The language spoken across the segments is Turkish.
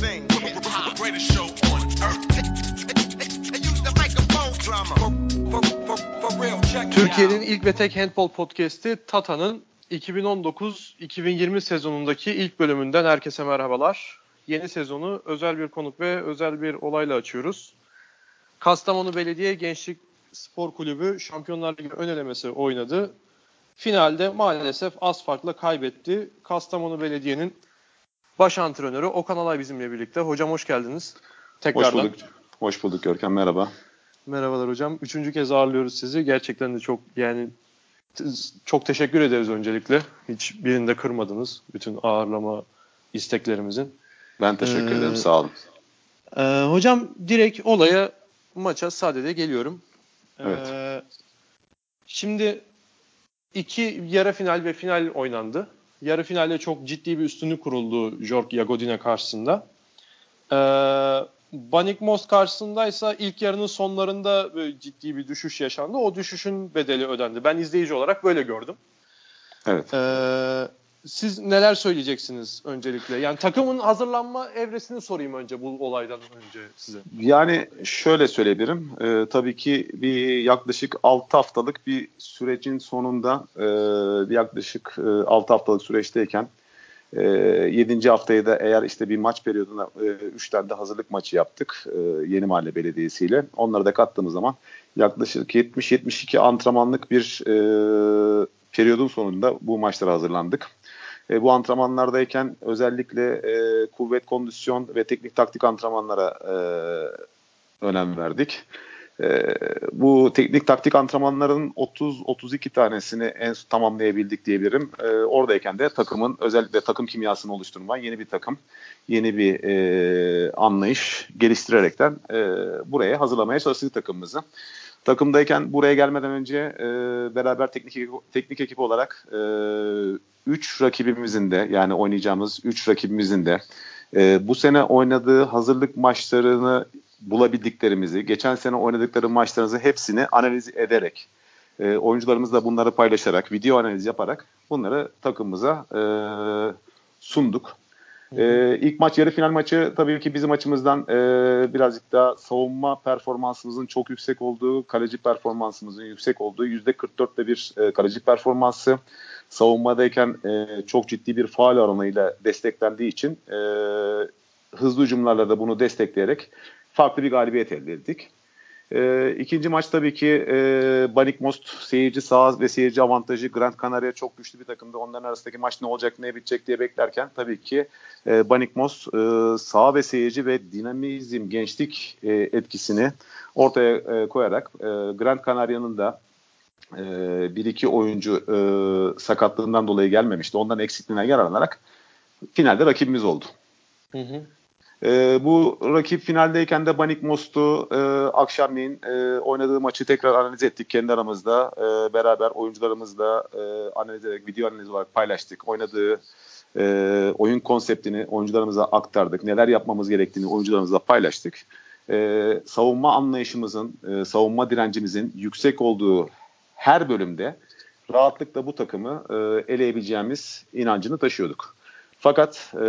thing. Greatest show on earth. And use the microphone drama. For, for, for, real, check Türkiye'nin ilk ve tek handball podcast'i Tata'nın 2019-2020 sezonundaki ilk bölümünden herkese merhabalar. Yeni sezonu özel bir konuk ve özel bir olayla açıyoruz. Kastamonu Belediye Gençlik Spor Kulübü Şampiyonlar Ligi ön elemesi oynadı. Finalde maalesef az farkla kaybetti. Kastamonu Belediye'nin baş antrenörü Okan Alay bizimle birlikte. Hocam hoş geldiniz. Tekrardan. Hoş bulduk. Hoş bulduk Görkem merhaba. Merhabalar hocam. Üçüncü kez ağırlıyoruz sizi. Gerçekten de çok yani çok teşekkür ederiz öncelikle. Hiç birinde kırmadınız bütün ağırlama isteklerimizin. Ben teşekkür Ee, ederim sağ olun. Ee, hocam direkt olaya maça sadede geliyorum. Evet. Şimdi iki yarı final ve final oynandı. Yarı finalde çok ciddi bir üstünlük kuruldu Jorg Jagodina karşısında. Ee, Banik Most karşısındaysa ilk yarının sonlarında ciddi bir düşüş yaşandı. O düşüşün bedeli ödendi. Ben izleyici olarak böyle gördüm. Evet. Ee, siz neler söyleyeceksiniz öncelikle? Yani takımın hazırlanma evresini sorayım önce bu olaydan önce size. Yani şöyle söyleyebilirim. Ee, tabii ki bir yaklaşık 6 haftalık bir sürecin sonunda e, yaklaşık e, 6 haftalık süreçteyken e, 7. haftayı da eğer işte bir maç periyoduna 3 tane de hazırlık maçı yaptık e, Yeni Mahalle Belediyesi ile. Onları da kattığımız zaman yaklaşık 70-72 antrenmanlık bir e, periyodun sonunda bu maçlara hazırlandık. E, bu antrenmanlardayken özellikle e, kuvvet, kondisyon ve teknik taktik antrenmanlara e, önem verdik. E, bu teknik taktik antrenmanların 30-32 tanesini en tamamlayabildik diyebilirim. E, oradayken de takımın özellikle takım kimyasını oluşturma, yeni bir takım, yeni bir e, anlayış geliştirerekten e, buraya hazırlamaya çalıştık takımımızı. Takımdayken buraya gelmeden önce e, beraber teknik ekip, teknik ekip olarak 3 rakibimizin de yani oynayacağımız 3 rakibimizin de e, bu sene oynadığı hazırlık maçlarını bulabildiklerimizi, geçen sene oynadıkları maçlarımızı hepsini analiz ederek, e, oyuncularımızla bunları paylaşarak, video analiz yaparak bunları takımımıza e, sunduk. Ee, ilk maç yarı final maçı tabii ki bizim açımızdan e, birazcık daha savunma performansımızın çok yüksek olduğu, kaleci performansımızın yüksek olduğu %44'te bir e, kaleci performansı. Savunmadayken e, çok ciddi bir faal oranıyla desteklendiği için e, hızlı hücumlarla da bunu destekleyerek farklı bir galibiyet elde ettik. E, ikinci maç tabii ki e, Banik Most seyirci sağ ve seyirci avantajı Grand Canaria çok güçlü bir takımdı. Onların arasındaki maç ne olacak ne bitecek diye beklerken tabii ki e, Banik Most e, sağ ve seyirci ve dinamizm gençlik e, etkisini ortaya e, koyarak e, Grand Canaria'nın da e, bir iki oyuncu e, sakatlığından dolayı gelmemişti. Onların eksikliğine yararlanarak finalde rakibimiz oldu. Hı hı. E, bu rakip finaldeyken de Banik Most'u e, akşamleyin e, oynadığı maçı tekrar analiz ettik kendi aramızda. E, beraber oyuncularımızla e, analiz ederek video analiz olarak paylaştık. Oynadığı e, oyun konseptini oyuncularımıza aktardık. Neler yapmamız gerektiğini oyuncularımızla paylaştık. E, savunma anlayışımızın, e, savunma direncimizin yüksek olduğu her bölümde rahatlıkla bu takımı e, eleyebileceğimiz inancını taşıyorduk. Fakat e,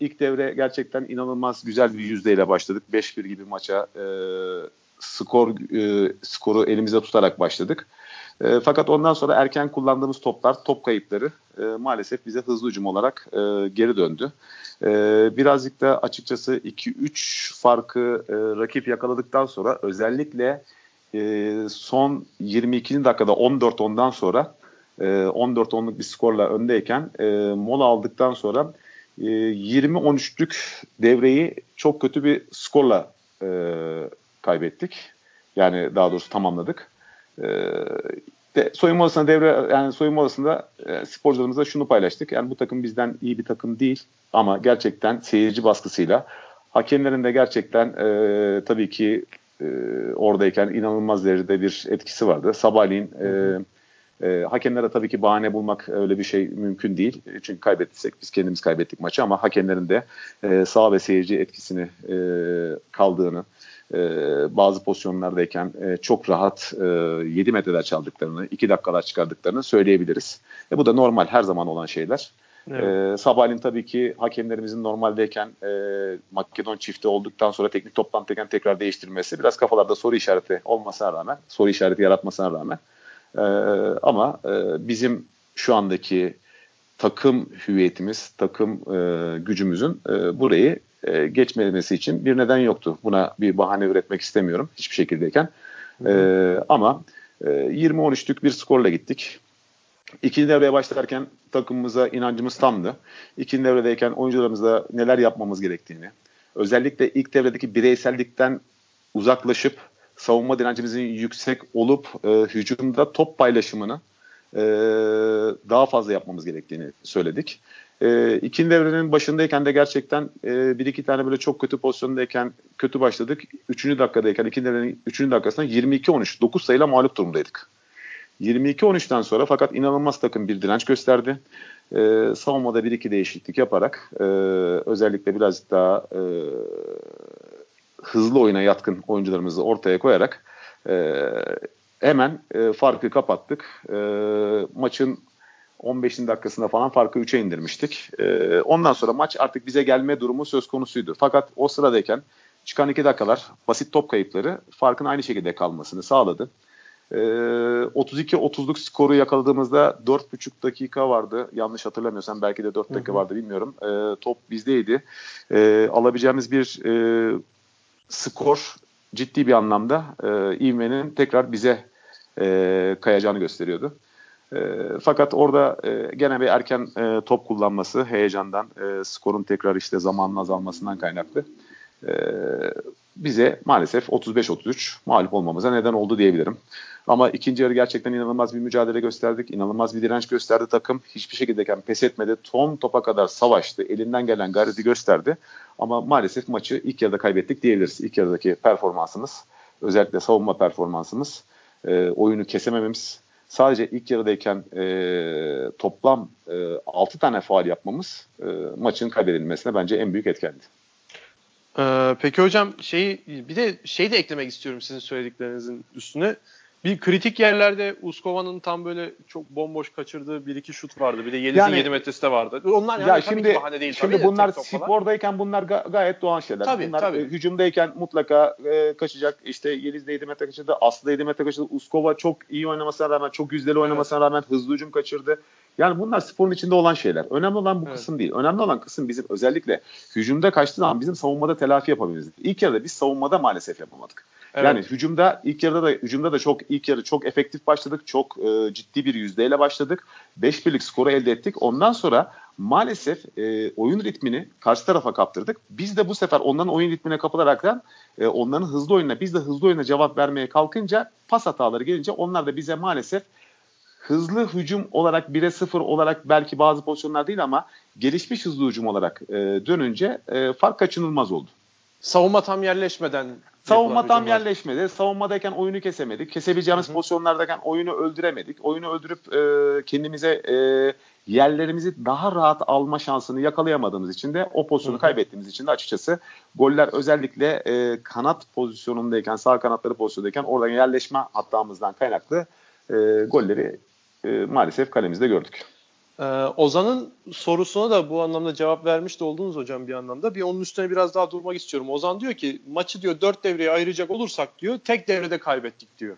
ilk devre gerçekten inanılmaz güzel bir yüzdeyle başladık. 5-1 gibi maça e, skor e, skoru elimize tutarak başladık. E, fakat ondan sonra erken kullandığımız toplar, top kayıpları e, maalesef bize hızlı hücum olarak e, geri döndü. E, birazcık da açıkçası 2-3 farkı e, rakip yakaladıktan sonra özellikle e, son 22. dakikada 14-10'dan sonra e, 14-10'luk bir skorla öndeyken e, mola aldıktan sonra e, 20-13'lük devreyi çok kötü bir skorla e, kaybettik. Yani daha doğrusu tamamladık. E, de, soyunma odasında devre yani soyunma odasında e, sporcularımızla şunu paylaştık. Yani bu takım bizden iyi bir takım değil ama gerçekten seyirci baskısıyla hakemlerin de gerçekten e, tabii ki e, oradayken inanılmaz derecede bir etkisi vardı. Sabahleyin e, e, hakemlere tabii ki bahane bulmak öyle bir şey mümkün değil. Çünkü kaybettiysek biz kendimiz kaybettik maçı ama hakemlerin de e, sağ ve seyirci etkisini e, kaldığını, e, bazı pozisyonlardayken e, çok rahat e, 7 metreler çaldıklarını, 2 dakikalar çıkardıklarını söyleyebiliriz. E, bu da normal her zaman olan şeyler. Evet. Ee, sabahleyin tabii ki hakemlerimizin normaldeyken e, Makedon çifti olduktan sonra teknik toplantıdayken tekrar değiştirmesi biraz kafalarda soru işareti olmasına rağmen, soru işareti yaratmasına rağmen e, ama e, bizim şu andaki takım hüviyetimiz, takım e, gücümüzün e, burayı e, geçmemesi için bir neden yoktu. Buna bir bahane üretmek istemiyorum hiçbir şekildeyken. E, ama e, 20-13'lük bir skorla gittik. İkinci devreye başlarken takımımıza inancımız tamdı. İkinci devredeyken oyuncularımızla neler yapmamız gerektiğini, özellikle ilk devredeki bireysellikten uzaklaşıp savunma direncimizin yüksek olup e, hücumda top paylaşımını e, daha fazla yapmamız gerektiğini söyledik. E, ikinci devrenin başındayken de gerçekten e, bir iki tane böyle çok kötü pozisyondayken kötü başladık. Üçüncü dakikadayken ikinci devrenin üçüncü dakikasında 22-13 9 sayıyla mağlup durumdaydık. 22-13'ten sonra fakat inanılmaz takım bir direnç gösterdi. E, savunmada bir iki değişiklik yaparak e, özellikle biraz daha e, hızlı oyuna yatkın oyuncularımızı ortaya koyarak e, hemen e, farkı kapattık. E, maçın 15. dakikasında falan farkı 3'e indirmiştik. E, ondan sonra maç artık bize gelme durumu söz konusuydu. Fakat o sıradayken çıkan 2 dakikalar basit top kayıpları farkın aynı şekilde kalmasını sağladı. E, 32-30'luk skoru yakaladığımızda 4,5 dakika vardı. Yanlış hatırlamıyorsam belki de 4 dakika vardı bilmiyorum. E, top bizdeydi. E, alabileceğimiz bir e, skor ciddi bir anlamda e, ivmenin tekrar bize e, kayacağını gösteriyordu. E, fakat orada e, gene bir erken e, top kullanması heyecandan, e, skorun tekrar işte zamanın azalmasından kaynaklı e, bize maalesef 35-33 mağlup olmamıza neden oldu diyebilirim. Ama ikinci yarı gerçekten inanılmaz bir mücadele gösterdik. İnanılmaz bir direnç gösterdi takım. Hiçbir şekilde pes etmedi. Ton topa kadar savaştı. Elinden gelen gayreti gösterdi. Ama maalesef maçı ilk yarıda kaybettik diyebiliriz. İlk yarıdaki performansımız, özellikle savunma performansımız, e, oyunu kesemememiz, sadece ilk yarıdayken e, toplam e, 6 tane faal yapmamız e, maçın kaybedilmesine bence en büyük etkendi. Ee, peki hocam şeyi bir de şey de eklemek istiyorum sizin söylediklerinizin üstüne. Bir kritik yerlerde Uskova'nın tam böyle çok bomboş kaçırdığı bir iki şut vardı. Bir de Yeliz'in yani, 7 metresi de vardı. Onlar yani ya şimdi, bahane değil şimdi tabii bunlar spordayken bunlar ga- gayet doğal şeyler. Tabii, bunlar tabii. E, hücumdayken mutlaka e, kaçacak. İşte Yeliz de 7 metre kaçırdı. Aslı 7 metre kaçırdı. Uskova çok iyi oynamasına rağmen, çok yüzdeli oynamasına rağmen hızlı hücum kaçırdı. Yani bunlar sporun içinde olan şeyler. Önemli olan bu evet. kısım değil. Önemli olan kısım bizim özellikle hücumda kaçtığı zaman bizim savunmada telafi yapabilmemiz. İlk yarıda biz savunmada maalesef yapamadık. Evet. Yani hücumda ilk yarıda da hücumda da çok ilk yarı çok efektif başladık. Çok e, ciddi bir yüzdeyle başladık. 5 birlik skoru elde ettik. Ondan sonra maalesef e, oyun ritmini karşı tarafa kaptırdık. Biz de bu sefer onların oyun ritmine kapılaraktan e, onların hızlı oyununa biz de hızlı oyuna cevap vermeye kalkınca pas hataları gelince onlar da bize maalesef hızlı hücum olarak 1'e 0 olarak belki bazı pozisyonlar değil ama gelişmiş hızlı hücum olarak e, dönünce e, fark kaçınılmaz oldu. Savunma tam yerleşmeden Savunma tam yerleşmedi. Savunmadayken oyunu kesemedik. Kesebileceğimiz Hı-hı. pozisyonlardayken oyunu öldüremedik. Oyunu öldürüp e, kendimize e, yerlerimizi daha rahat alma şansını yakalayamadığımız için de o pozisyonu Hı-hı. kaybettiğimiz için de açıkçası goller özellikle e, kanat pozisyonundayken, sağ kanatları pozisyondayken oradan yerleşme hatamızdan kaynaklı e, golleri e, maalesef kalemizde gördük. Ee, Ozan'ın sorusuna da bu anlamda cevap vermiş de oldunuz hocam bir anlamda. Bir onun üstüne biraz daha durmak istiyorum. Ozan diyor ki maçı diyor dört devreye ayıracak olursak diyor tek devrede kaybettik diyor.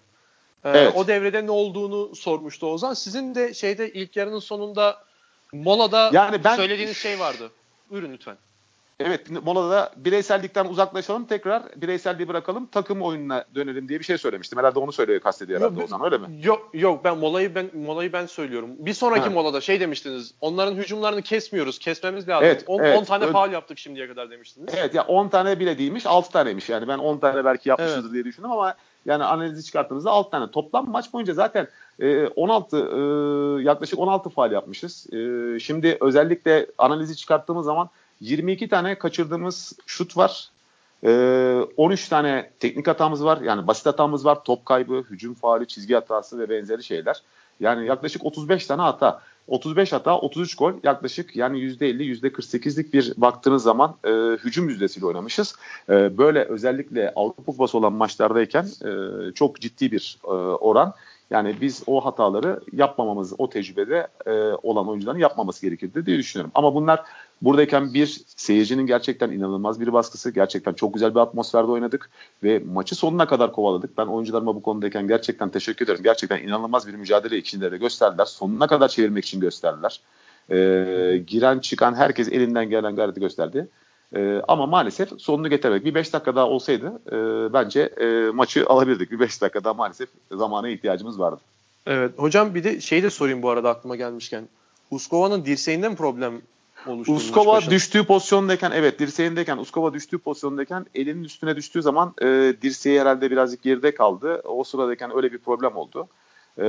Ee, evet. O devrede ne olduğunu sormuştu Ozan. Sizin de şeyde ilk yarının sonunda molada yani ben, söylediğiniz şey vardı. Buyurun lütfen. Evet molada bireysellikten uzaklaşalım tekrar bireyselliği bırakalım takım oyununa dönelim diye bir şey söylemiştim. Herhalde onu söylüyor kastediyor herhalde Ozan öyle mi? Yok yok ben molayı ben molayı ben söylüyorum. Bir sonraki ha. molada şey demiştiniz. Onların hücumlarını kesmiyoruz. Kesmemiz lazım. Evet, 10 evet, tane faal yaptık şimdiye kadar demiştiniz. Evet ya 10 tane bile değilmiş 6 taneymiş. Yani ben 10 tane belki yapmışızdır evet. diye düşündüm ama yani analizi çıkarttığımızda 6 tane. Toplam maç boyunca zaten 16 e, e, yaklaşık 16 faal yapmışız. E, şimdi özellikle analizi çıkarttığımız zaman 22 tane kaçırdığımız şut var. Ee, 13 tane teknik hatamız var. Yani basit hatamız var. Top kaybı, hücum faali, çizgi hatası ve benzeri şeyler. Yani yaklaşık 35 tane hata. 35 hata, 33 gol yaklaşık yani %50, %48'lik bir baktığınız zaman e, hücum yüzdesiyle oynamışız. E, böyle özellikle Avrupa Kupası olan maçlardayken e, çok ciddi bir e, oran Yani biz o hataları yapmamamız, o tecrübede e, olan oyuncuların yapmaması gerekirdi diye düşünüyorum. Ama bunlar buradayken bir seyircinin gerçekten inanılmaz bir baskısı, gerçekten çok güzel bir atmosferde oynadık ve maçı sonuna kadar kovaladık. Ben oyuncularıma bu konudayken gerçekten teşekkür ederim. Gerçekten inanılmaz bir mücadele ikinci gösterdiler. Sonuna kadar çevirmek için gösterdiler. E, giren çıkan herkes elinden gelen gayreti gösterdi. E, ama maalesef sonunu getiremedik. Bir 5 dakika daha olsaydı e, bence e, maçı alabilirdik. Bir 5 dakika daha maalesef zamana ihtiyacımız vardı. Evet. Hocam bir de şeyi de sorayım bu arada aklıma gelmişken. Uskova'nın dirseğinde mi problem oluştu? Uskova düştüğü pozisyondayken evet dirseğindeyken Uskova düştüğü pozisyondayken elinin üstüne düştüğü zaman e, dirseği herhalde birazcık geride kaldı. O sıradayken öyle bir problem oldu. E,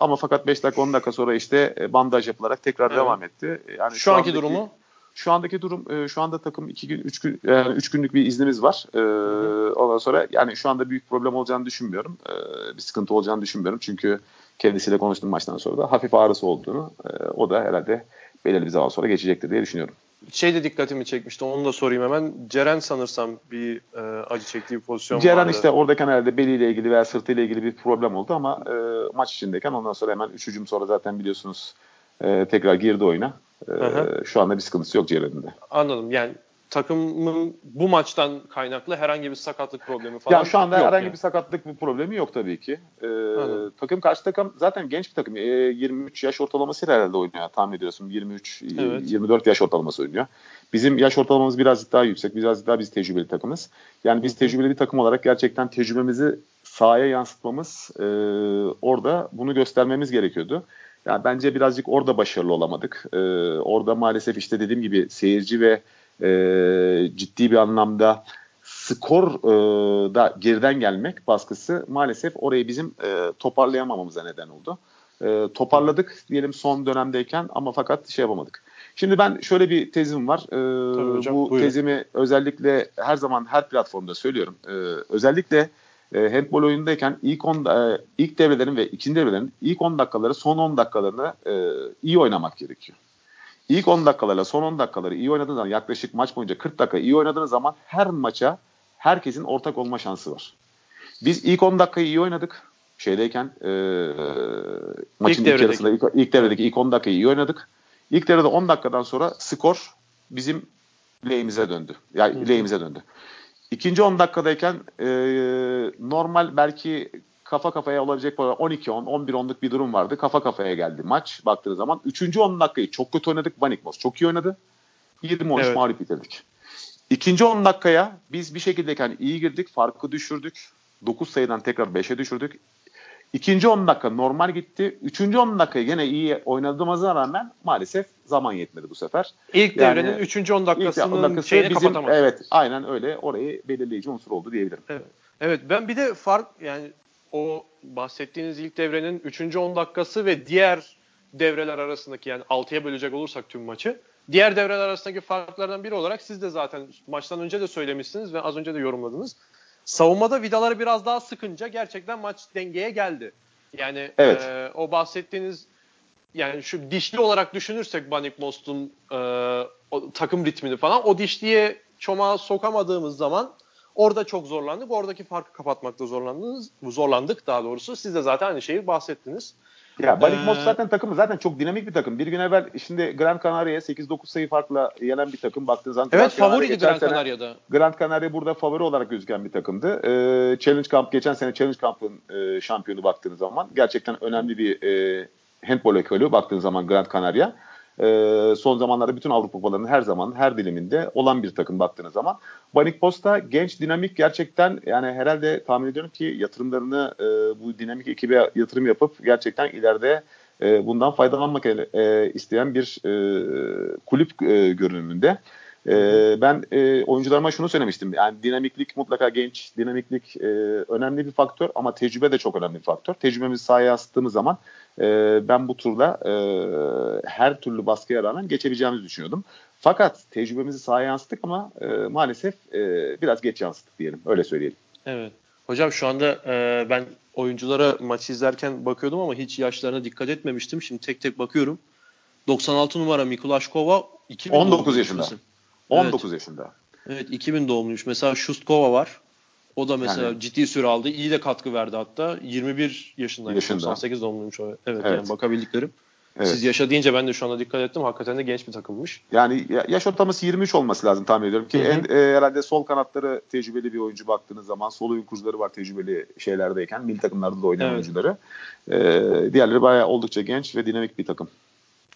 ama fakat 5 dakika 10 dakika sonra işte bandaj yapılarak tekrar evet. devam etti. Yani şu, şu anki andaki, durumu? Şu andaki durum e, şu anda takım 2 gün 3 gün yani 3 günlük bir iznimiz var. E, ondan sonra yani şu anda büyük problem olacağını düşünmüyorum. E, bir sıkıntı olacağını düşünmüyorum. Çünkü kendisiyle konuştum maçtan sonra da hafif ağrısı olduğunu e, o da herhalde belirli bir zaman sonra geçecektir diye düşünüyorum. Şey de dikkatimi çekmişti onu da sorayım hemen. Ceren sanırsam bir e, acı çektiği bir pozisyon Ceren vardı. işte oradayken herhalde beliyle ilgili veya sırtıyla ilgili bir problem oldu ama e, maç içindeyken ondan sonra hemen 3 hücum sonra zaten biliyorsunuz e, tekrar girdi oyuna. E, şu anda bir sıkıntısı yok Ceren'in de. Anladım. Yani takımın bu maçtan kaynaklı herhangi bir sakatlık problemi falan ya şu anda yok herhangi yani. bir sakatlık bir problemi yok tabii ki. Ee, takım karşı takım zaten genç bir takım. Ee, 23 yaş ortalamasıyla herhalde oynuyor tahmin ediyorsun. 23 evet. 24 yaş ortalaması oynuyor. Bizim yaş ortalamamız birazcık daha yüksek. Birazcık daha biz tecrübeli takımız. Yani biz tecrübeli bir takım olarak gerçekten tecrübemizi sahaya yansıtmamız, e, orada bunu göstermemiz gerekiyordu. Yani bence birazcık orada başarılı olamadık. Ee, orada maalesef işte dediğim gibi seyirci ve e, ciddi bir anlamda skor e, da geriden gelmek baskısı maalesef orayı bizim e, toparlayamamamıza neden oldu. E, toparladık diyelim son dönemdeyken ama fakat şey yapamadık. Şimdi ben şöyle bir tezim var. Ee, hocam, bu buyurun. tezimi özellikle her zaman her platformda söylüyorum. Ee, özellikle e, handball oyundayken ilk 10 e, ilk devrelerin ve ikinci devrelerin ilk 10 dakikaları son 10 dakikalarını e, iyi oynamak gerekiyor. İlk 10 dakikalarla son 10 dakikaları iyi oynadığınız zaman yaklaşık maç boyunca 40 dakika iyi oynadığınız zaman her maça herkesin ortak olma şansı var. Biz ilk 10 dakikayı iyi oynadık. Şeydeyken e, maçın ilk, ilk yarısında ilk, ilk devredeki ilk 10 dakikayı iyi oynadık. İlk devrede 10 dakikadan sonra skor bizim lehimize döndü. Yani lehimize döndü. İkinci 10 dakikadayken e, normal belki kafa kafaya olabilecek 12-10, 11-10'luk bir durum vardı. Kafa kafaya geldi maç baktığınız zaman. Üçüncü 10 dakikayı çok kötü oynadık. Banikmos çok iyi oynadı. 20-13 evet. mağlup bitirdik. İkinci 10 dakikaya biz bir şekildeyken iyi girdik. Farkı düşürdük. 9 sayıdan tekrar 5'e düşürdük. İkinci 10 dakika normal gitti. Üçüncü 10 dakika yine iyi oynadığımıza rağmen maalesef zaman yetmedi bu sefer. İlk yani, devrenin üçüncü 10 dakikasının ilk dakikası şeyini bizim, kapatamadı. Evet aynen öyle. Orayı belirleyici unsur oldu diyebilirim. Evet. evet ben bir de fark yani o bahsettiğiniz ilk devrenin 3. 10 dakikası ve diğer devreler arasındaki yani 6'ya bölecek olursak tüm maçı diğer devreler arasındaki farklardan biri olarak siz de zaten maçtan önce de söylemişsiniz ve az önce de yorumladınız. Savunmada vidaları biraz daha sıkınca gerçekten maç dengeye geldi. Yani evet. e, o bahsettiğiniz yani şu dişli olarak düşünürsek Banik Most'un e, takım ritmini falan o dişliye çomağa sokamadığımız zaman Orada çok zorlandık. Oradaki farkı kapatmakta zorlandınız. Zorlandık daha doğrusu. Siz de zaten aynı şeyi bahsettiniz. Ya Balikmos ee, zaten takımı zaten çok dinamik bir takım. Bir gün evvel şimdi Grand Canaria'ya 8-9 sayı farkla yenen bir takım baktığınız zaman. Evet favoriydi Grand Canaria'da. Grand Canaria burada favori olarak gözüken bir takımdı. Ee, Challenge Camp geçen sene Challenge Camp'ın e, şampiyonu baktığınız zaman gerçekten önemli bir e, handball ekolü baktığınız zaman Grand Canaria e, son zamanlarda bütün Avrupa kupalarının her zaman her diliminde olan bir takım baktığınız zaman. Banik Posta genç dinamik gerçekten yani herhalde tahmin ediyorum ki yatırımlarını e, bu dinamik ekibe yatırım yapıp gerçekten ileride e, bundan faydalanmak e, isteyen bir e, kulüp e, görünümünde. E, ben e, oyuncularıma şunu söylemiştim. Yani dinamiklik mutlaka genç, dinamiklik e, önemli bir faktör ama tecrübe de çok önemli bir faktör. Tecrübemizi sahaya yansıttığımız zaman e, ben bu turda e, her türlü baskıya rağmen geçebileceğimizi düşünüyordum. Fakat tecrübemizi sahaya yansıttık ama e, maalesef e, biraz geç yansıttık diyelim. Öyle söyleyelim. Evet. Hocam şu anda e, ben oyunculara maçı izlerken bakıyordum ama hiç yaşlarına dikkat etmemiştim. Şimdi tek tek bakıyorum. 96 numara Mikulaşkova 19 yaşında. 19 evet. yaşında. Evet 2000 doğumluymuş. Mesela Shustkova var. O da mesela Yani- ciddi süre aldı. İyi de katkı verdi hatta. 21 yaşındaymış. Yaşında. 98 doğumluymuş o. Evet, Evet. yani bakabildiklerim. Evet. Siz yaşa deyince ben de şu anda dikkat ettim. Hakikaten de genç bir takımmış. Yani ya- yaş ortalaması 23 olması lazım tahmin ediyorum ki Hı hı. en e, herhalde sol kanatları tecrübeli bir oyuncu baktığınız zaman sol oyun kurucuları var tecrübeli şeylerdeyken milli takımlarda da oynayan Evet. oyuncuları. E, diğerleri bayağı oldukça genç ve dinamik bir takım.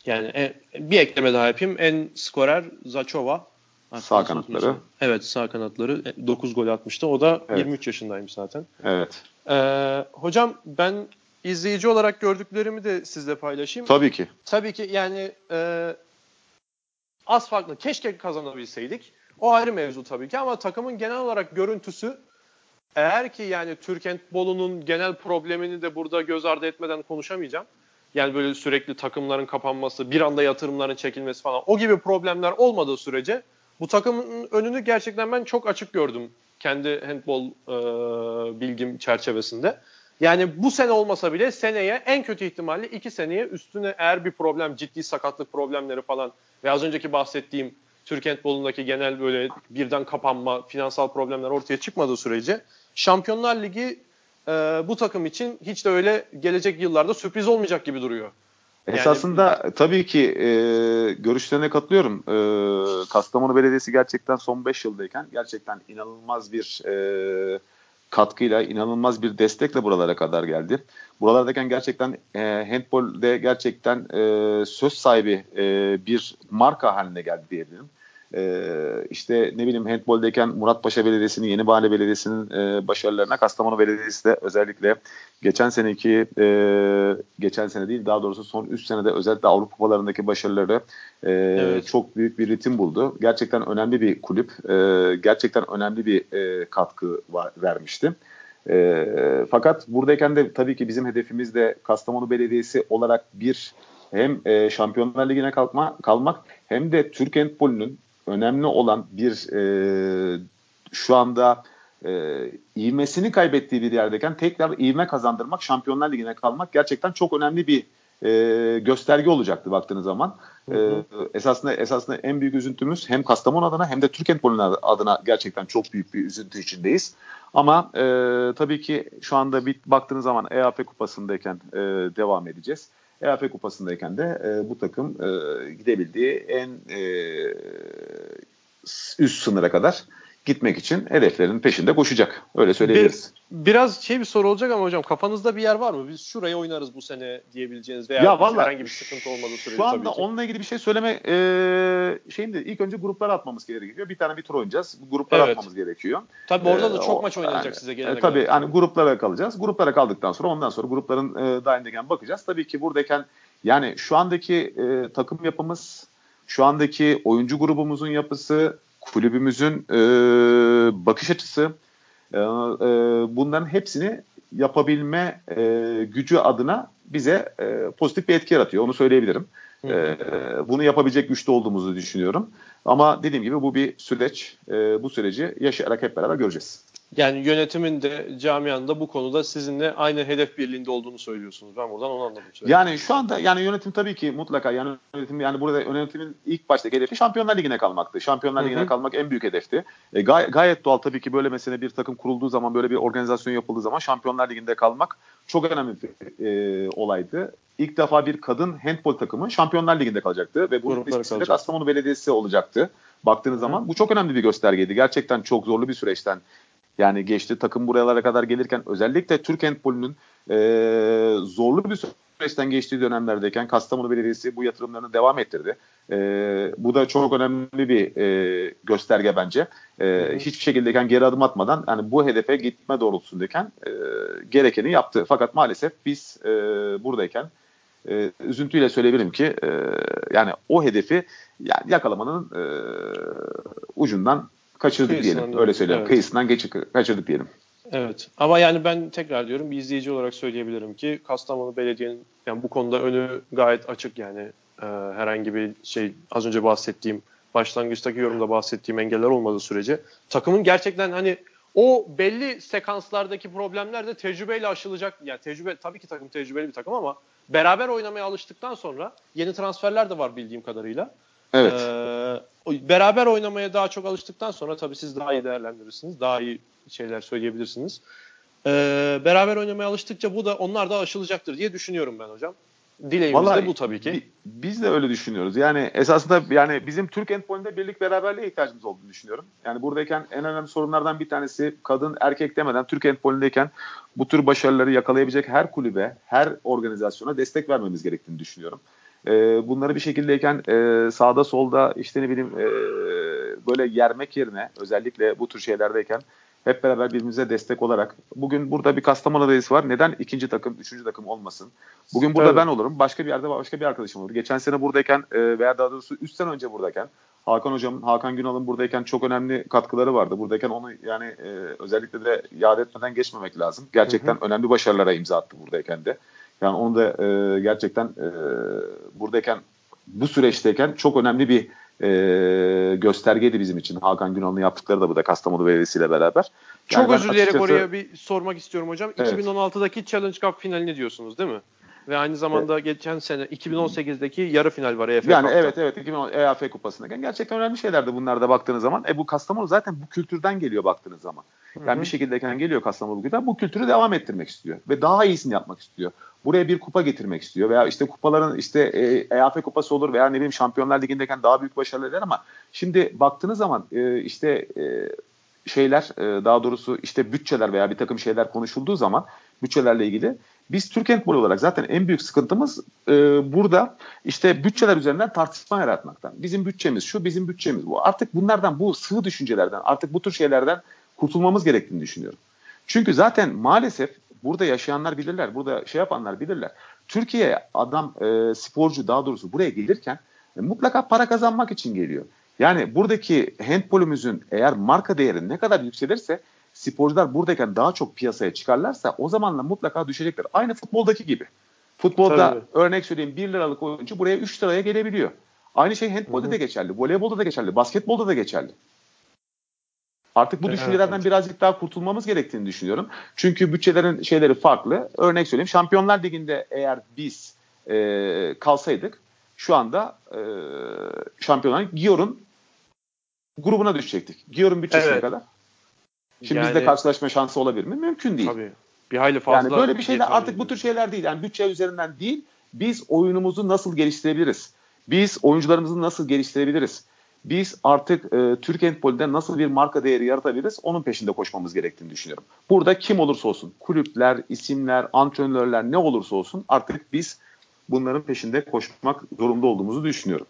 Yani e, bir ekleme daha yapayım. En skorer Zachova. Hatta Sağ kanatları. unutmuşum? Evet sağ kanatları. 9 gol atmıştı. O da Evet. 23 yaşındaymış zaten. Evet. Ee, hocam ben izleyici olarak gördüklerimi de sizle paylaşayım. Tabii ki. Tabii ki yani e, az farklı. Keşke kazanabilseydik. O ayrı mevzu tabii ki ama takımın genel olarak görüntüsü eğer ki yani Türk handbolunun genel problemini de burada göz ardı etmeden konuşamayacağım. Yani böyle sürekli takımların kapanması, bir anda yatırımların çekilmesi falan o gibi problemler olmadığı sürece bu takımın önünü gerçekten ben çok açık gördüm kendi handbol e, bilgim çerçevesinde. Yani bu sene olmasa bile seneye en kötü ihtimalle iki seneye üstüne eğer bir problem, ciddi sakatlık problemleri falan ve az önceki bahsettiğim Türk handbolundaki genel böyle birden kapanma, finansal problemler ortaya çıkmadığı sürece Şampiyonlar Ligi e, bu takım için hiç de öyle gelecek yıllarda sürpriz olmayacak gibi duruyor. Yani- Esasında tabii ki e, görüşlerine katılıyorum. E, Kastamonu Belediyesi gerçekten son 5 yıldayken gerçekten inanılmaz bir e, katkıyla, inanılmaz bir destekle buralara kadar geldi. Buralardayken gerçekten e, handbolde gerçekten e, söz sahibi e, bir marka haline geldi diyebilirim. E, işte ne bileyim handboldeyken Muratpaşa Belediyesi'nin, Yeni Mahalle Belediyesi'nin e, başarılarına Kastamonu Belediyesi de özellikle geçen seneki e, geçen sene değil daha doğrusu son 3 senede özellikle Avrupa kupalarındaki başarıları e, Evet. çok büyük bir ritim buldu. Gerçekten önemli bir kulüp. E, gerçekten önemli bir e, katkı var, vermişti. E, fakat buradayken de tabii ki bizim hedefimiz de Kastamonu Belediyesi olarak bir hem e, Şampiyonlar Ligi'ne kalkma, kalmak hem de Türk handbolünün önemli olan bir e, şu anda e, ivmesini kaybettiği bir yerdeyken tekrar ivme kazandırmak, Şampiyonlar Ligi'ne kalmak gerçekten çok önemli bir e, gösterge olacaktı baktığınız zaman. Hı hı. E, esasında esasında en büyük üzüntümüz hem Kastamonu adına hem de Türk handbolünün adına gerçekten çok büyük bir üzüntü içindeyiz. Ama e, tabii ki şu anda bir baktığınız zaman EAP kupasındayken e, devam edeceğiz. EAP kupasındayken de e, bu takım e, gidebildiği en e, üst sınıra kadar gitmek için hedeflerin peşinde koşacak. Öyle söyleyebiliriz. Biraz şey bir soru olacak ama hocam kafanızda bir yer var mı? Biz şuraya oynarız bu sene diyebileceğiniz veya Ya vallahi herhangi bir sıkıntı olmadığı sürece Şu anda tabii ki. onunla ilgili bir şey söyleme e, şeyinde ilk önce gruplara atmamız gerekiyor. Bir tane bir tur oynayacağız. Bu gruplara Evet. atmamız gerekiyor. Tabii orada da Ee, çok o- maç oynanacak yani, size gelene e, kadar. Tabii hani gruplara kalacağız. Gruplara kaldıktan sonra ondan sonra grupların e, dahilindeyken bakacağız. Tabii ki buradayken yani şu andaki e, takım yapımız, şu andaki oyuncu grubumuzun yapısı, kulübümüzün e, bakış açısı e, e, bunların hepsini yapabilme e, gücü adına bize e, pozitif bir etki yaratıyor. Onu söyleyebilirim. E, bunu yapabilecek güçte olduğumuzu düşünüyorum. Ama dediğim gibi bu bir süreç. E, bu süreci yaşayarak hep beraber göreceğiz. Yani yönetimin de camianın da bu konuda sizinle aynı hedef birliğinde olduğunu söylüyorsunuz. Ben buradan onu anladım. Yani şu anda yani yönetim tabii ki mutlaka yani yönetim yani burada yönetimin ilk baştaki hedefi Şampiyonlar Ligi'ne kalmaktı. Şampiyonlar Hı hı. Ligi'ne kalmak en büyük hedefti. E, gay- gayet doğal tabii ki böyle mesela bir takım kurulduğu zaman böyle bir organizasyon yapıldığı zaman Şampiyonlar Ligi'nde kalmak çok önemli bir e, olaydı. İlk defa bir kadın handbol takımı Şampiyonlar Ligi'nde kalacaktı ve bu Gruplara ismi de kalacak. Kastamonu Belediyesi olacaktı. Baktığınız zaman bu çok önemli bir göstergeydi. Gerçekten çok zorlu bir süreçten yani geçti takım buralara kadar gelirken özellikle Türk handbolünün e, zorlu bir süreçten geçtiği dönemlerdeyken Kastamonu Belediyesi bu yatırımlarını devam ettirdi. E, bu da çok önemli bir e, gösterge bence. E, hı. hiçbir şekildeyken geri adım atmadan yani bu hedefe gitme doğrultusundayken e, gerekeni yaptı. Fakat maalesef biz e, buradayken e, üzüntüyle söyleyebilirim ki e, yani o hedefi yani yakalamanın e, ucundan kaçırdık Kıyısından diyelim. Öyle söyleyeyim. evet. Kıyısından geç, kaçırdık diyelim. Evet. Ama yani ben tekrar diyorum bir izleyici olarak söyleyebilirim ki Kastamonu Belediye'nin yani bu konuda önü gayet açık yani Ee, herhangi bir şey az önce bahsettiğim başlangıçtaki yorumda bahsettiğim engeller olmadığı sürece takımın gerçekten hani o belli sekanslardaki problemler de tecrübeyle aşılacak. Yani tecrübe tabii ki takım tecrübeli bir takım ama beraber oynamaya alıştıktan sonra yeni transferler de var bildiğim kadarıyla. Evet. Ee, beraber oynamaya daha çok alıştıktan sonra tabii siz daha iyi değerlendirirsiniz. Daha iyi şeyler söyleyebilirsiniz. Ee, beraber oynamaya alıştıkça bu da onlar da aşılacaktır diye düşünüyorum ben hocam. Dileğimiz Vallahi de bu tabii ki. Biz de öyle düşünüyoruz. Yani esasında yani bizim Türk handbolünde birlik beraberliğe ihtiyacımız olduğunu düşünüyorum. Yani buradayken en önemli sorunlardan bir tanesi kadın erkek demeden Türk handbolündeyken bu tür başarıları yakalayabilecek her kulübe, her organizasyona destek vermemiz gerektiğini düşünüyorum. Ee, bunları bir şekildeyken e, sağda solda işte ne bileyim e, böyle yermek yerine özellikle bu tür şeylerdeyken hep beraber birbirimize destek olarak. Bugün burada bir Kastamonu reis var. Neden ikinci takım, üçüncü takım olmasın? Bugün burada evet. ben olurum. Başka bir yerde başka bir arkadaşım olur. Geçen sene buradayken e, veya daha doğrusu 3 sene önce buradayken Hakan hocamın, Hakan Günal'ın buradayken çok önemli katkıları vardı. Buradayken onu yani e, özellikle de yad etmeden geçmemek lazım. Gerçekten hı hı. önemli başarılara imza attı buradayken de. Yani onu da e, gerçekten e, buradayken bu süreçteyken çok önemli bir e, göstergeydi bizim için. Hakan Günal'ın yaptıkları da bu da Kastamonu Belediyesi beraber. Yani Çok özür dileyerek açıkçası... oraya bir sormak istiyorum hocam. Evet. 2016'daki Challenge Cup finalini diyorsunuz değil mi? Ve aynı zamanda evet. geçen sene 2018'deki yarı final var EFF Yani Cup'ta. evet evet 2010 EFF kupasında. Yani gerçekten önemli şeylerdi bunlar da baktığınız zaman. E bu Kastamonu zaten bu kültürden geliyor baktığınız zaman. Yani Hı-hı. bir şekildeyken geliyor Kastamonu bugün bu kültürü devam ettirmek istiyor ve daha iyisini yapmak istiyor. Buraya bir kupa getirmek istiyor veya işte kupaların işte e, EAF kupası olur veya ne bileyim Şampiyonlar Ligi'ndeyken daha büyük başarılar ama şimdi baktığınız zaman e, işte e, şeyler e, daha doğrusu işte bütçeler veya bir takım şeyler konuşulduğu zaman bütçelerle ilgili biz Türk Handball olarak zaten en büyük sıkıntımız e, burada işte bütçeler üzerinden tartışma yaratmaktan. Bizim bütçemiz şu, bizim bütçemiz bu. Artık bunlardan, bu sığ düşüncelerden, artık bu tür şeylerden kurtulmamız gerektiğini düşünüyorum. Çünkü zaten maalesef burada yaşayanlar bilirler, burada şey yapanlar bilirler. Türkiye adam e, sporcu daha doğrusu buraya gelirken e, mutlaka para kazanmak için geliyor. Yani buradaki handbolümüzün eğer marka değeri ne kadar yükselirse sporcular buradayken daha çok piyasaya çıkarlarsa o zamanla mutlaka düşecekler. Aynı futboldaki gibi. Futbolda Tabii. örnek söyleyeyim 1 liralık oyuncu buraya 3 liraya gelebiliyor. Aynı şey handbolda da geçerli, voleybolda da geçerli, basketbolda da geçerli. Artık bu düşüncelerden evet. birazcık daha kurtulmamız gerektiğini düşünüyorum. Çünkü bütçelerin şeyleri farklı. Örnek söyleyeyim Şampiyonlar Ligi'nde eğer biz e, kalsaydık şu anda e, Şampiyonlar Gior'un grubuna düşecektik. Gior'un bütçesi evet. kadar? Şimdi yani, bizde karşılaşma şansı olabilir mi? Mümkün değil. Tabii. Bir hayli fazla. Yani böyle bir şeyler artık bu tür şeyler değil. Yani bütçe üzerinden değil. Biz oyunumuzu nasıl geliştirebiliriz? Biz oyuncularımızı nasıl geliştirebiliriz? Biz artık e, Türk handbolde nasıl bir marka değeri yaratabiliriz? Onun peşinde koşmamız gerektiğini düşünüyorum. Burada kim olursa olsun, kulüpler, isimler, antrenörler ne olursa olsun artık biz bunların peşinde koşmak zorunda olduğumuzu düşünüyorum.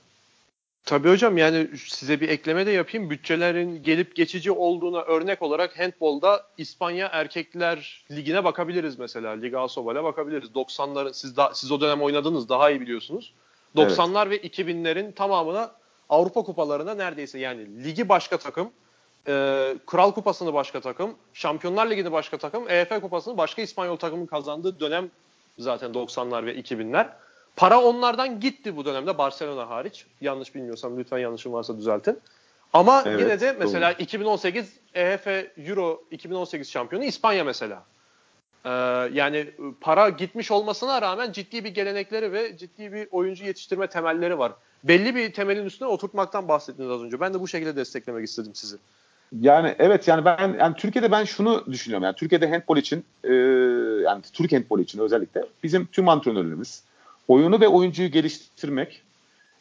Tabii hocam yani size bir ekleme de yapayım. Bütçelerin gelip geçici olduğuna örnek olarak handbolda İspanya Erkekler Ligi'ne bakabiliriz mesela. Liga Asobal'e bakabiliriz. 90'ların siz da, siz o dönem oynadınız daha iyi biliyorsunuz. 90'lar evet. ve 2000'lerin tamamına Avrupa kupalarına neredeyse yani ligi başka takım, e, Kral Kupası'nı başka takım, Şampiyonlar Ligi'ni başka takım, EF Kupası'nı başka İspanyol takımın kazandığı dönem zaten 90'lar ve 2000'ler. Para onlardan gitti bu dönemde Barcelona hariç. Yanlış bilmiyorsam lütfen yanlışım varsa düzeltin. Ama evet, yine de mesela doğru. 2018 EF Euro 2018 şampiyonu İspanya mesela. Ee, yani para gitmiş olmasına rağmen ciddi bir gelenekleri ve ciddi bir oyuncu yetiştirme temelleri var. Belli bir temelin üstüne oturtmaktan bahsettiniz az önce. Ben de bu şekilde desteklemek istedim sizi. Yani evet yani ben yani Türkiye'de ben şunu düşünüyorum yani Türkiye'de handball için e, yani Türk handball için özellikle bizim tüm antrenörlerimiz oyunu ve oyuncuyu geliştirmek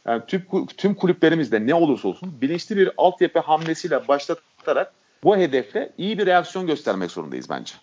yani tüm, tüm kulüplerimizde ne olursa olsun bilinçli bir altyapı hamlesiyle başlatarak bu hedefle iyi bir reaksiyon göstermek zorundayız bence.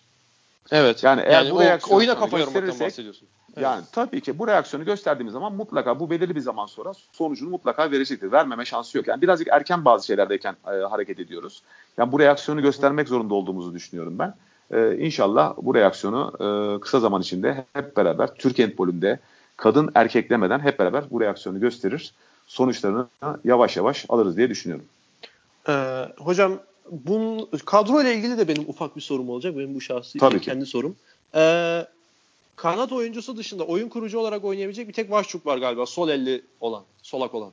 Evet. Yani eğer yani bu reaksiyonu oyuna kafa yormaktan bahsediyorsun. Evet. Yani tabii ki bu reaksiyonu gösterdiğimiz zaman mutlaka bu belirli bir zaman sonra sonucunu mutlaka verecektir. Vermeme şansı yok. Yani birazcık erken bazı şeylerdeyken e, hareket ediyoruz. Yani bu reaksiyonu göstermek zorunda olduğumuzu düşünüyorum ben. E, inşallah bu reaksiyonu e, kısa zaman içinde hep beraber Türk handbolünde kadın erkek demeden hep beraber bu reaksiyonu gösterir. Sonuçlarını yavaş yavaş alırız diye düşünüyorum. Ee, hocam bunun kadro ile ilgili de benim ufak bir sorum olacak. Benim bu şahsi Tabii kendi ki. sorum. Ee, kanat oyuncusu dışında oyun kurucu olarak oynayabilecek bir tek Vaşçuk var galiba. Sol elli olan, solak olan.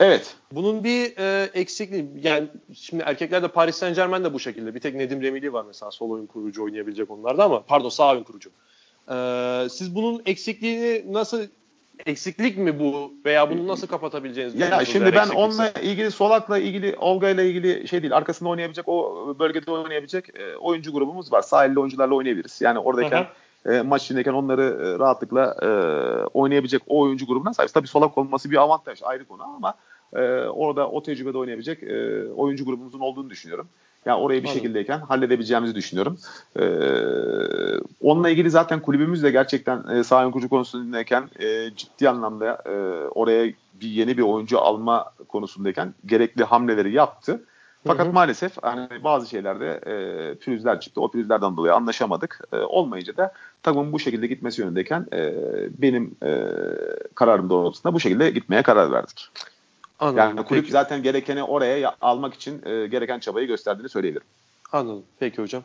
Evet. Bunun bir e, eksikliği yani şimdi erkeklerde Paris Saint Germain de bu şekilde. Bir tek Nedim Remili var mesela sol oyun kurucu oynayabilecek onlarda ama pardon sağ oyun kurucu. Ee, siz bunun eksikliğini nasıl eksiklik mi bu veya bunu nasıl kapatabileceğiniz? Ya şimdi ben onunla ilgili Solak'la ilgili Olga'yla ilgili şey değil. Arkasında oynayabilecek o bölgede oynayabilecek e, oyuncu grubumuz var. Sahilli oyuncularla oynayabiliriz. Yani oradayken e, maç içindeyken onları e, rahatlıkla e, oynayabilecek o oyuncu grubuna sahip. Tabii Solak olması bir avantaj ayrı konu ama e, orada o tecrübede oynayabilecek e, oyuncu grubumuzun olduğunu düşünüyorum. Yani orayı bir Anladım. şekildeyken halledebileceğimizi düşünüyorum. Ee, onunla ilgili zaten kulübümüz de gerçekten e, saha kurucu konusundayken e, ciddi anlamda e, oraya bir yeni bir oyuncu alma konusundayken gerekli hamleleri yaptı. Fakat hı hı. maalesef hani bazı şeylerde e, pürüzler çıktı. O pürüzlerden dolayı anlaşamadık. E, olmayınca da takımın bu şekilde gitmesi yönündeyken e, benim e, kararım doğrultusunda bu şekilde gitmeye karar verdik. Anladım. Yani kulüp Peki. zaten gerekeni oraya almak için e, gereken çabayı gösterdiğini söyleyebilirim. Anladım. Peki hocam.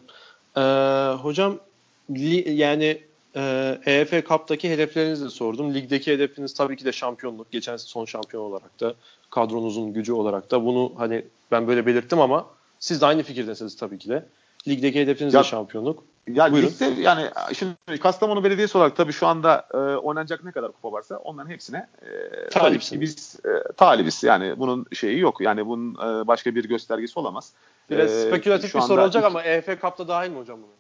Ee, hocam li, yani e, EFL Cup'taki hedeflerinizi de sordum. Ligdeki hedefiniz tabii ki de şampiyonluk. Geçen son şampiyon olarak da kadronuzun gücü olarak da bunu hani ben böyle belirttim ama siz de aynı fikirdesiniz tabii ki de. Ligdeki hedefiniz ya, de şampiyonluk. Ya Buyurun. ligde yani şimdi Kastamonu Belediyesi olarak tabii şu anda e, oynanacak ne kadar kupa varsa onların hepsine e, ki biz e, talibiz. Yani bunun şeyi yok. Yani bunun e, başka bir göstergesi olamaz. Biraz e, spekülatif bir soru olacak ama EFL Cup'ta dahil mi hocam bunu?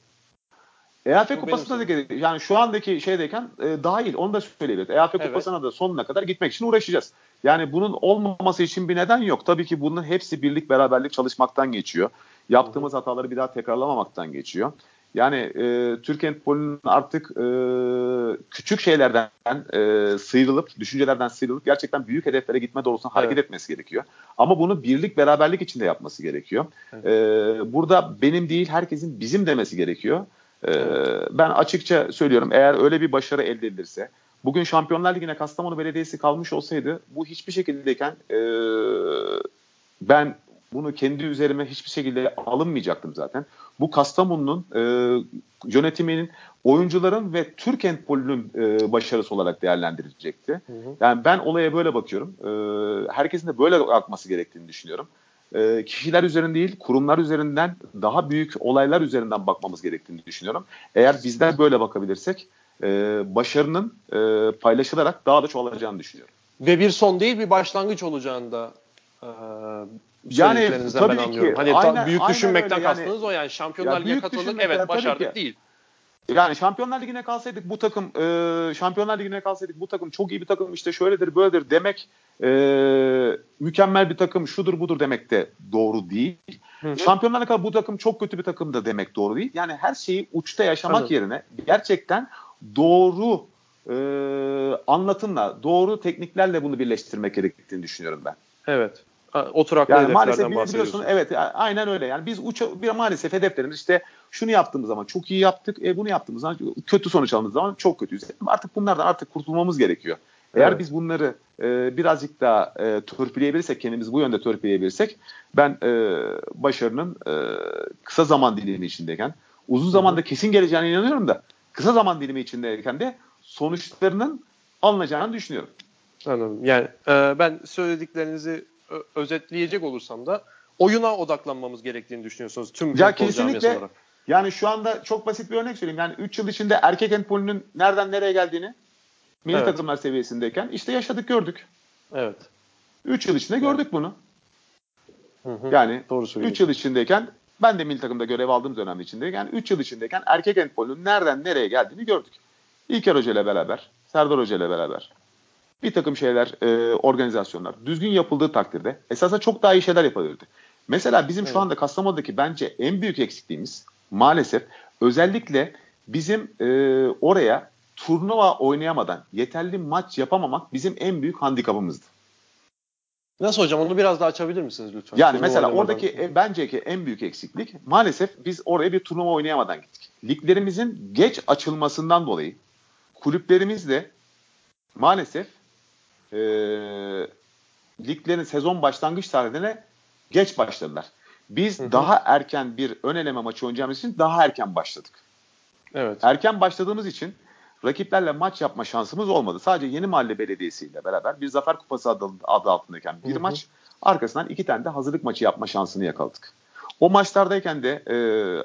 EAF Kupası'na da yani şu andaki şeydeyken e, dahil onu da söyleyebiliriz. EAF evet. Kupası'na da sonuna kadar gitmek için uğraşacağız. Yani bunun olmaması için bir neden yok. Tabii ki bunun hepsi birlik beraberlik çalışmaktan geçiyor. Yaptığımız hataları bir daha tekrarlamamaktan geçiyor. Yani e, Türk Handball'un artık e, küçük şeylerden e, sıyrılıp, düşüncelerden sıyrılıp gerçekten büyük hedeflere gitme doğrultusunda evet. hareket etmesi gerekiyor. Ama bunu birlik, beraberlik içinde yapması gerekiyor. Evet. E, burada benim değil, herkesin bizim demesi gerekiyor. E, evet. Ben açıkça söylüyorum, eğer öyle bir başarı elde edilirse, bugün Şampiyonlar Ligi'ne Kastamonu Belediyesi kalmış olsaydı, bu hiçbir şekildeyken e, ben bunu kendi üzerime hiçbir şekilde alınmayacaktım zaten. Bu Kastamonu'nun e, yönetiminin oyuncuların ve Türk Handball'ünün e, başarısı olarak değerlendirilecekti. Hı hı. Yani ben olaya böyle bakıyorum. E, herkesin de böyle bakması gerektiğini düşünüyorum. E, kişiler üzerinden değil, kurumlar üzerinden daha büyük olaylar üzerinden bakmamız gerektiğini düşünüyorum. Eğer bizler böyle bakabilirsek e, başarının e, paylaşılarak daha da çoğalacağını düşünüyorum. Ve bir son değil bir başlangıç olacağını da e, yani tabii ben anlıyorum. Ki, hani aynen, büyük düşünmekten öyle. kastınız yani, o yani. Şampiyonlar Ligi'ne katıldık evet başardık değil. Yani Şampiyonlar Ligi'ne kalsaydık bu takım e, Şampiyonlar Ligi'ne kalsaydık bu takım çok iyi bir takım işte şöyledir böyledir demek e, mükemmel bir takım şudur budur demek de doğru değil. Hı hı. Şampiyonlar Ligi'ne bu takım çok kötü bir takım da demek doğru değil. Yani her şeyi uçta yaşamak Anladım. yerine gerçekten doğru e, anlatımla, doğru tekniklerle bunu birleştirmek gerektiğini düşünüyorum ben. Evet oturaklı yani maalesef biliyorsun evet aynen öyle. Yani biz uç bir maalesef hedeflerimiz işte şunu yaptığımız zaman çok iyi yaptık. E, bunu yaptığımız zaman kötü sonuç aldığımız zaman çok kötüyüz. Artık bunlardan artık kurtulmamız gerekiyor. Eğer evet. biz bunları e, birazcık daha e, törpüleyebilirsek, kendimizi bu yönde törpüleyebilirsek ben e, başarının e, kısa zaman dilimi içindeyken, uzun zamanda kesin geleceğine inanıyorum da kısa zaman dilimi içindeyken de sonuçlarının alınacağını düşünüyorum. Anladım. Yani e, ben söylediklerinizi özetleyecek olursam da oyuna odaklanmamız gerektiğini düşünüyorsunuz tüm ya kesinlikle olarak. Yani şu anda çok basit bir örnek söyleyeyim. Yani 3 yıl içinde erkek handbolünün nereden nereye geldiğini milli evet. takımlar seviyesindeyken işte yaşadık gördük. Evet. 3 yıl içinde gördük evet. bunu. Hı hı. Yani 3 yıl içindeyken ben de milli takımda görev aldığım dönem içindeyken yani 3 yıl içindeyken erkek handbolünün nereden nereye geldiğini gördük. İlker Hoca ile beraber, Serdar Hoca ile beraber, bir takım şeyler, e, organizasyonlar düzgün yapıldığı takdirde esasında çok daha iyi şeyler yapılırdı. Mesela bizim evet. şu anda Kastamonu'daki bence en büyük eksikliğimiz maalesef özellikle bizim e, oraya turnuva oynayamadan yeterli maç yapamamak bizim en büyük handikapımızdı. Nasıl hocam onu biraz daha açabilir misiniz lütfen? Yani turnuva mesela oradaki e, bence ki en büyük eksiklik maalesef biz oraya bir turnuva oynayamadan gittik. Liglerimizin geç açılmasından dolayı kulüplerimiz de maalesef e, liglerin sezon başlangıç tarihine geç başladılar. Biz hı hı. daha erken bir ön eleme maçı oynayacağımız için daha erken başladık. Evet. Erken başladığımız için rakiplerle maç yapma şansımız olmadı. Sadece Yeni Mahalle Belediyesi ile beraber bir Zafer Kupası adı, adı altındayken bir hı hı. maç arkasından iki tane de hazırlık maçı yapma şansını yakaladık. O maçlardayken de e,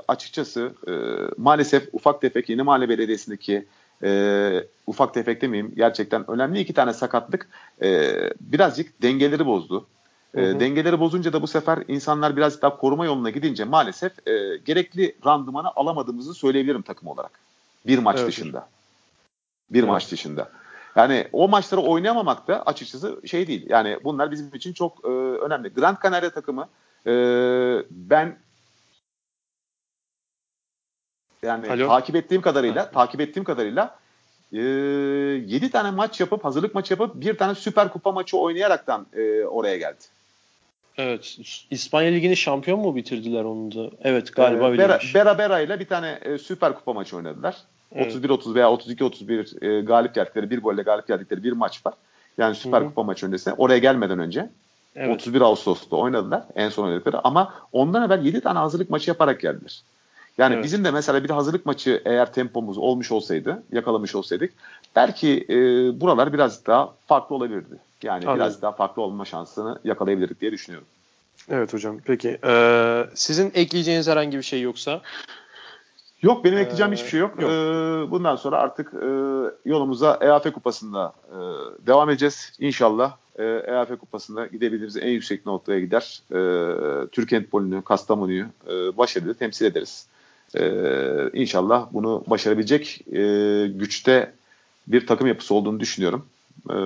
açıkçası e, maalesef ufak tefek Yeni Mahalle Belediyesi'ndeki e, ufak tefek demeyeyim gerçekten önemli iki tane sakatlık e, birazcık dengeleri bozdu. E, dengeleri bozunca da bu sefer insanlar biraz daha koruma yoluna gidince maalesef e, gerekli randımanı alamadığımızı söyleyebilirim takım olarak. Bir maç Evet. dışında. Bir Evet. maç dışında. Yani o maçları oynayamamak da açıkçası şey değil. Yani bunlar bizim için çok e, önemli. Grand Canaria takımı e, ben yani Alo. takip ettiğim kadarıyla takip ettiğim kadarıyla e, 7 tane maç yapıp hazırlık maçı yapıp bir tane süper kupa maçı oynayaraktan e, oraya geldi. Evet. İspanya Ligi'ni şampiyon mu bitirdiler onu da? Evet galiba Ee, Bera. Bera Bera ile bir tane e, süper kupa maçı oynadılar. Evet. 31-30 veya 32-31 e, galip geldikleri, bir golle galip geldikleri bir maç var. Yani süper Hı hı. kupa maçı öncesinde. Oraya gelmeden önce evet. 31 Ağustos'ta oynadılar en son oynadıkları ama ondan evvel 7 tane hazırlık maçı yaparak geldiler. Yani Evet. bizim de mesela bir hazırlık maçı eğer tempomuz olmuş olsaydı, yakalamış olsaydık belki e, buralar biraz daha farklı olabilirdi. Yani Anladım. biraz daha farklı olma şansını yakalayabilirdik diye düşünüyorum. Evet hocam. Peki. Ee, sizin ekleyeceğiniz herhangi bir şey yoksa Yok benim ekleyeceğim Ee, hiçbir şey yok. yok. Ee, bundan sonra artık e, yolumuza EAF Kupası'nda e, devam edeceğiz. İnşallah e, EAF Kupası'nda gidebiliriz. En yüksek noktaya gider. E, Türk Handball'ünü, Kastamonu'yu e, başarılı temsil ederiz. E, inşallah bunu başarabilecek e, güçte bir takım yapısı olduğunu düşünüyorum. E,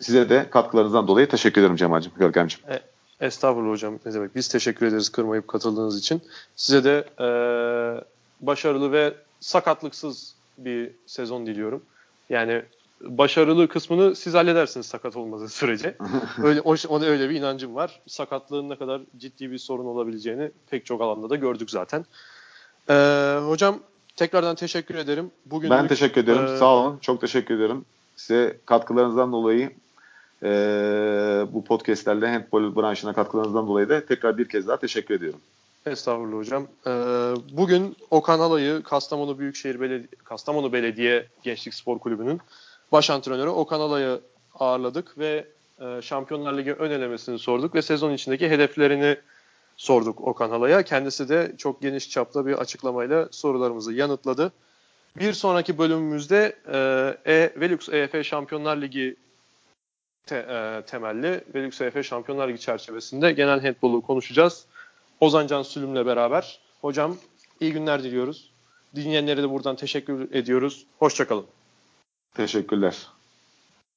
size de katkılarınızdan dolayı teşekkür ederim Cemal'cim, Görkem'cim. Estağfurullah hocam. Ne demek? Biz teşekkür ederiz kırmayıp katıldığınız için. Size de e, başarılı ve sakatlıksız bir sezon diliyorum. Yani başarılı kısmını siz halledersiniz sakat olmadığı sürece. Öyle o, ona öyle bir inancım var. Sakatlığın ne kadar ciddi bir sorun olabileceğini pek çok alanda da gördük zaten. E, hocam tekrardan teşekkür ederim. Bugün Ben teşekkür ederim. e, Sağ olun. Çok teşekkür ederim. Size katkılarınızdan dolayı e, bu podcastlerle handball branşına katkılarınızdan dolayı da tekrar bir kez daha teşekkür ediyorum. Estağfurullah hocam. Ee, bugün Okan Alay'ı Kastamonu Büyükşehir Belediye Kastamonu Belediye Gençlik Spor Kulübü'nün baş antrenörü Okan Alay'ı ağırladık ve e, Şampiyonlar Ligi ön elemesini sorduk ve sezon içindeki hedeflerini sorduk Okan Alay'a. Kendisi de çok geniş çapta bir açıklamayla sorularımızı yanıtladı. Bir sonraki bölümümüzde e, e, Velux EF Şampiyonlar Ligi te, e, temelli Velux EF Şampiyonlar Ligi çerçevesinde genel handbolu konuşacağız. Ozan Can Sülüm'le beraber. Hocam iyi günler diliyoruz. Dinleyenlere de buradan teşekkür ediyoruz. Hoşçakalın. Teşekkürler.